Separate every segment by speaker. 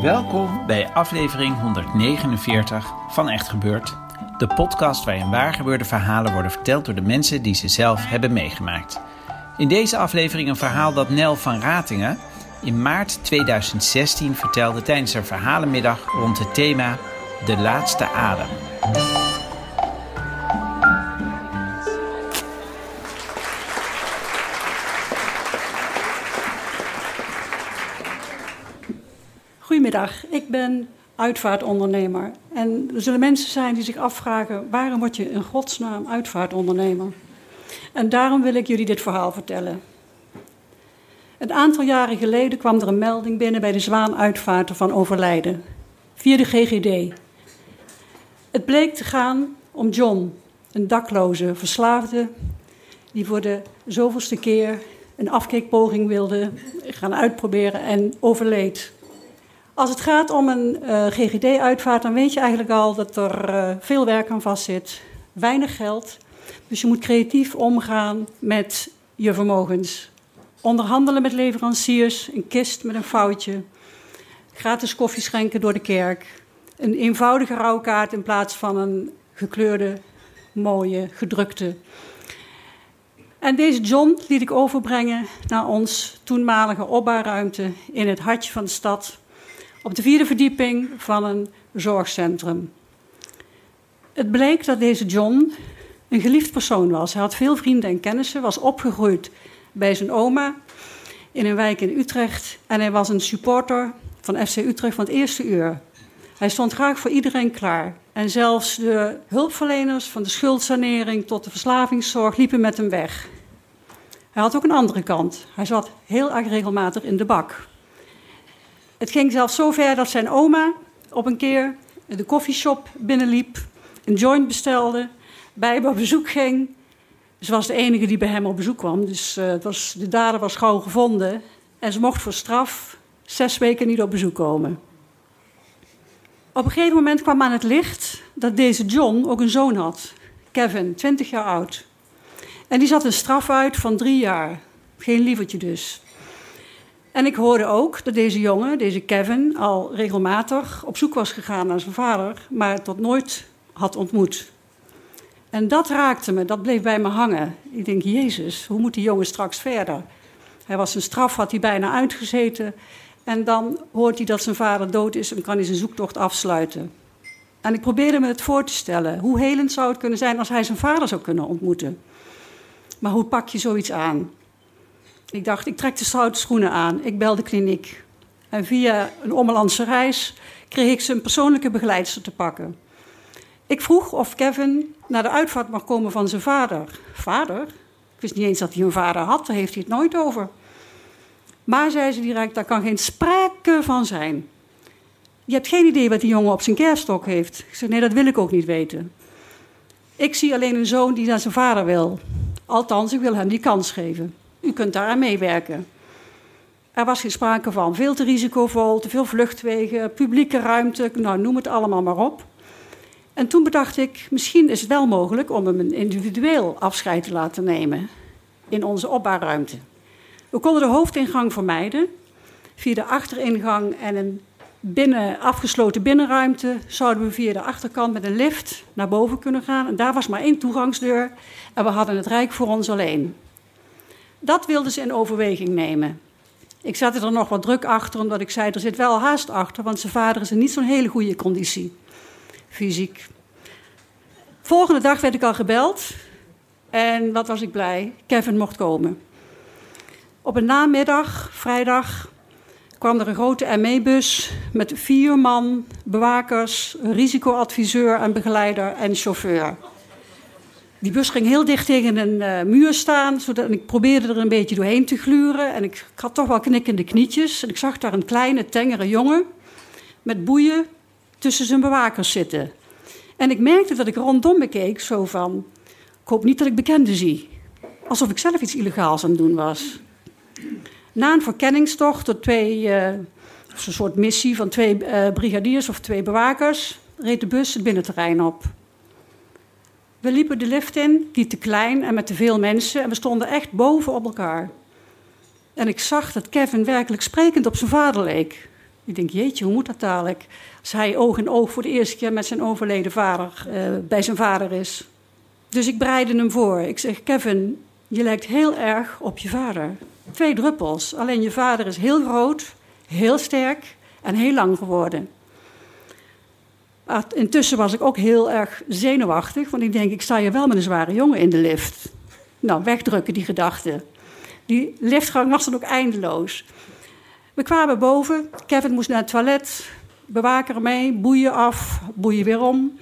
Speaker 1: Welkom bij aflevering 149 van Echt Gebeurd. De podcast waarin waargebeurde verhalen worden verteld door de mensen die ze zelf hebben meegemaakt. In deze aflevering een verhaal dat Nel van Ratingen in maart 2016 vertelde tijdens een verhalenmiddag rond het thema De Laatste Adem.
Speaker 2: Goedemiddag, ik ben uitvaartondernemer. En er zullen mensen zijn die zich afvragen: waarom word je in godsnaam uitvaartondernemer? En daarom wil ik jullie dit verhaal vertellen. Een aantal jaren geleden kwam er een melding binnen bij de Zwaanuitvaarter van overlijden, via de GGD. Het bleek te gaan om John, een dakloze verslaafde, die voor de zoveelste keer een afkeekpoging wilde gaan uitproberen en overleed. Als het gaat om een eh, GGD-uitvaart, dan weet je eigenlijk al dat er uh, veel werk aan vastzit, weinig geld. Dus je moet creatief omgaan met je vermogens. Onderhandelen met leveranciers, een kist met een foutje, gratis koffie schenken door de kerk, een eenvoudige rouwkaart in plaats van een gekleurde, mooie, gedrukte. En deze John liet ik overbrengen naar ons toenmalige opbaarruimte in het hartje van de stad op de vierde verdieping van een zorgcentrum. Het bleek dat deze John een geliefd persoon was. Hij had veel vrienden en kennissen, was opgegroeid bij zijn oma in een wijk in Utrecht. En hij was een supporter van FC Utrecht van het eerste uur. Hij stond graag voor iedereen klaar. En zelfs de hulpverleners van de schuldsanering tot de verslavingszorg liepen met hem weg. Hij had ook een andere kant. Hij zat heel erg regelmatig in de bak. Het ging zelfs zo ver dat zijn oma op een keer de koffieshop binnenliep, een joint bestelde, bij hem op bezoek ging. Ze was de enige die bij hem op bezoek kwam, dus uh, het was, de dader was gauw gevonden. En ze mocht voor straf zes weken niet op bezoek komen. Op een gegeven moment kwam aan het licht dat deze John ook een zoon had, Kevin, 20 jaar oud. En die zat een straf uit van drie jaar. Geen lievertje dus. En ik hoorde ook dat deze jongen, deze Kevin, al regelmatig op zoek was gegaan naar zijn vader, maar tot nooit had ontmoet. En dat raakte me, dat bleef bij me hangen. Ik denk, Jezus, hoe moet die jongen straks verder? Hij was zijn straf, had hij bijna uitgezeten. En dan hoort hij dat zijn vader dood is en kan hij zijn zoektocht afsluiten. En ik probeerde me het voor te stellen. Hoe helend zou het kunnen zijn als hij zijn vader zou kunnen ontmoeten? Maar hoe pak je zoiets aan? Ik dacht, ik trek de stoute schoenen aan. Ik bel de kliniek. En via een ommelandse reis kreeg ik zijn persoonlijke begeleidster te pakken. Ik vroeg of Kevin naar de uitvaart mag komen van zijn vader. Vader? Ik wist niet eens dat hij een vader had, daar heeft hij het nooit over. Maar, zei ze direct, daar kan geen sprake van zijn. Je hebt geen idee wat die jongen op zijn kerststok heeft. Ik zei, nee, dat wil ik ook niet weten. Ik zie alleen een zoon die naar zijn vader wil. Althans, ik wil hem die kans geven. U kunt daaraan meewerken. Er was geen sprake van veel te risicovol, te veel vluchtwegen, publieke ruimte, nou noem het allemaal maar op. En toen bedacht ik, misschien is het wel mogelijk om hem een individueel afscheid te laten nemen in onze opbaarruimte. We konden de hoofdingang vermijden. Via de achteringang en een binnen, afgesloten binnenruimte zouden we via de achterkant met een lift naar boven kunnen gaan. En daar was maar één toegangsdeur en we hadden het rijk voor ons alleen. Dat wilden ze in overweging nemen. Ik zette er nog wat druk achter, omdat ik zei: er zit wel haast achter, want zijn vader is in niet zo'n hele goede conditie, fysiek. Volgende dag werd ik al gebeld en wat was ik blij, Kevin mocht komen. Op een namiddag, vrijdag, kwam er een grote ME-bus met vier man, bewakers, risicoadviseur en begeleider en chauffeur. Die bus ging heel dicht tegen een uh, muur staan, zodat en ik probeerde er een beetje doorheen te gluren. En ik, had toch wel knikkende knietjes. En ik zag daar een kleine, tengere jongen met boeien tussen zijn bewakers zitten. En ik merkte dat ik rondom bekeek, zo van... Ik hoop niet dat ik bekenden zie. Alsof ik zelf iets illegaals aan het doen was. Na een verkenningstocht door twee... Uh, een soort missie van twee uh, brigadiers of twee bewakers... reed de bus het binnenterrein op. We liepen de lift in, die te klein en met te veel mensen... en we stonden echt boven op elkaar. En ik zag dat Kevin werkelijk sprekend op zijn vader leek. Ik denk, jeetje, hoe moet dat dadelijk? Als hij oog in oog voor de eerste keer met zijn overleden vader uh, bij zijn vader is. Dus ik breide hem voor. Ik zeg, Kevin, je lijkt heel erg op je vader. Twee druppels. Alleen je vader is heel groot, heel sterk en heel lang geworden. Intussen was ik ook heel erg zenuwachtig, want ik denk, ik sta hier wel met een zware jongen in de lift. Nou, wegdrukken die gedachten. Die liftgang was dan ook eindeloos. We kwamen boven. Kevin moest naar het toilet. Bewaker mee, boeien af, boeien weer om.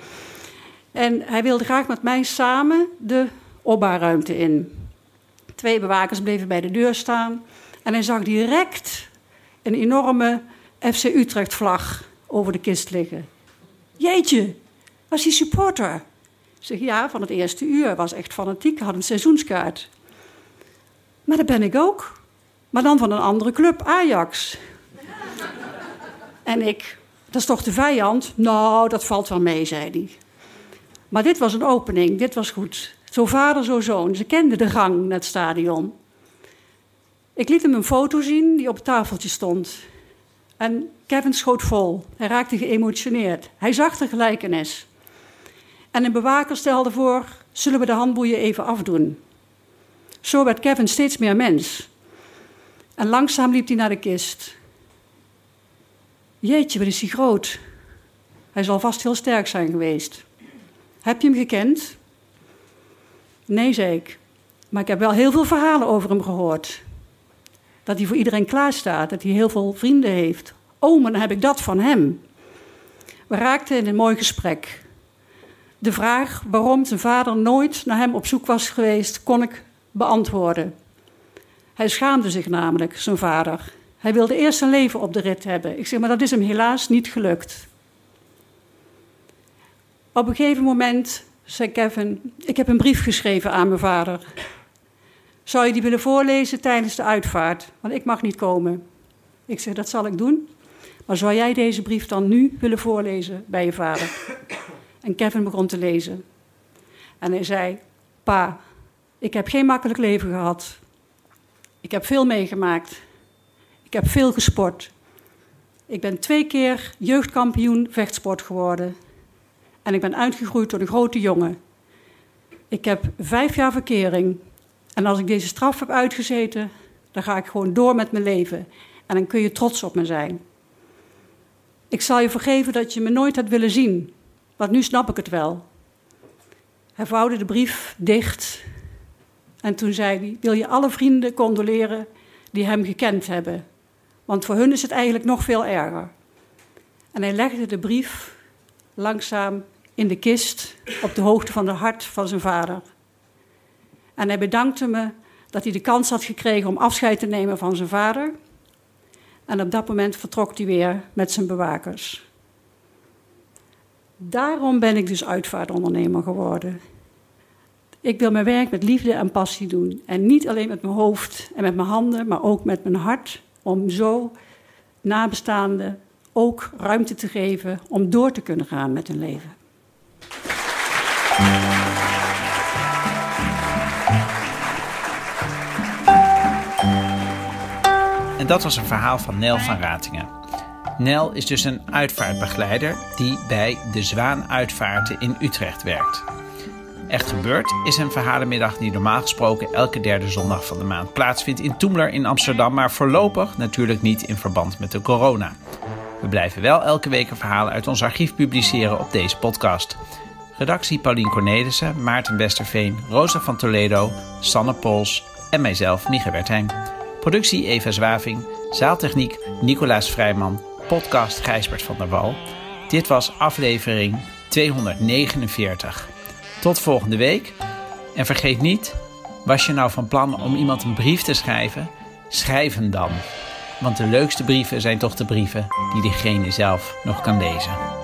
Speaker 2: En hij wilde graag met mij samen de opbaarruimte in. Twee bewakers bleven bij de deur staan. En hij zag direct een enorme FC Utrecht-vlag over de kist liggen. Jeetje, was hij supporter? Zeg ja, van het eerste uur. Was echt fanatiek, had een seizoenskaart. Maar dat ben ik ook. Maar dan van een andere club, Ajax. en ik, dat is toch de vijand? Nou, dat valt wel mee, zei hij. Maar dit was een opening, dit was goed. Zo vader, zo zoon. Ze kenden de gang naar het stadion. Ik liet hem een foto zien die op het tafeltje stond. En Kevin schoot vol. Hij raakte geëmotioneerd. Hij zag de gelijkenis. En een bewaker stelde voor: zullen we de handboeien even afdoen? Zo werd Kevin steeds meer mens. En langzaam liep hij naar de kist. Jeetje, wat is hij groot. Hij zal vast heel sterk zijn geweest. Heb je hem gekend? Nee, zei ik. Maar ik heb wel heel veel verhalen over hem gehoord. Dat hij voor iedereen klaar staat, dat hij heel veel vrienden heeft. Oh, maar dan heb ik dat van hem. We raakten in een mooi gesprek. De vraag waarom zijn vader nooit naar hem op zoek was geweest, kon ik beantwoorden. Hij schaamde zich namelijk, zijn vader. Hij wilde eerst zijn leven op de rit hebben. Ik zeg, maar dat is hem helaas niet gelukt. Op een gegeven moment zei Kevin: Ik heb een brief geschreven aan mijn vader. Zou je die willen voorlezen tijdens de uitvaart? Want ik mag niet komen. Ik zeg: Dat zal ik doen. Maar zou jij deze brief dan nu willen voorlezen bij je vader? En Kevin begon te lezen. En hij zei: Pa, ik heb geen makkelijk leven gehad. Ik heb veel meegemaakt. Ik heb veel gesport. Ik ben twee keer jeugdkampioen vechtsport geworden. En ik ben uitgegroeid tot een grote jongen. Ik heb vijf jaar verkering. En als ik deze straf heb uitgezeten, dan ga ik gewoon door met mijn leven. En dan kun je trots op me zijn. Ik zal je vergeven dat je me nooit had willen zien. Want nu snap ik het wel. Hij vouwde de brief dicht en toen zei hij: Wil je alle vrienden condoleren die hem gekend hebben? Want voor hun is het eigenlijk nog veel erger. En hij legde de brief langzaam in de kist op de hoogte van het hart van zijn vader. En hij bedankte me dat hij de kans had gekregen om afscheid te nemen van zijn vader. En op dat moment vertrok hij weer met zijn bewakers. Daarom ben ik dus uitvaartondernemer geworden. Ik wil mijn werk met liefde en passie doen. En niet alleen met mijn hoofd en met mijn handen, maar ook met mijn hart. Om zo nabestaanden ook ruimte te geven om door te kunnen gaan met hun leven.
Speaker 1: Dat was een verhaal van Nel van Ratingen. Nel is dus een uitvaartbegeleider die bij de Zwaan Uitvaarten in Utrecht werkt. Echt Gebeurd is een verhalenmiddag die normaal gesproken elke derde zondag van de maand plaatsvindt in Toemler in Amsterdam, maar voorlopig natuurlijk niet in verband met de corona. We blijven wel elke week een verhaal uit ons archief publiceren op deze podcast. Redactie Paulien Cornelissen, Maarten Westerveen, Rosa van Toledo, Sanne Pols en mijzelf, Mieke Wertheim. Productie Eva Zwaving, zaaltechniek Nicolaas Vrijman, podcast Gijsbert van der Wal. Dit was aflevering 249. Tot volgende week. En vergeet niet, was je nou van plan om iemand een brief te schrijven? Schrijf hem dan. Want de leukste brieven zijn toch de brieven die diegene zelf nog kan lezen.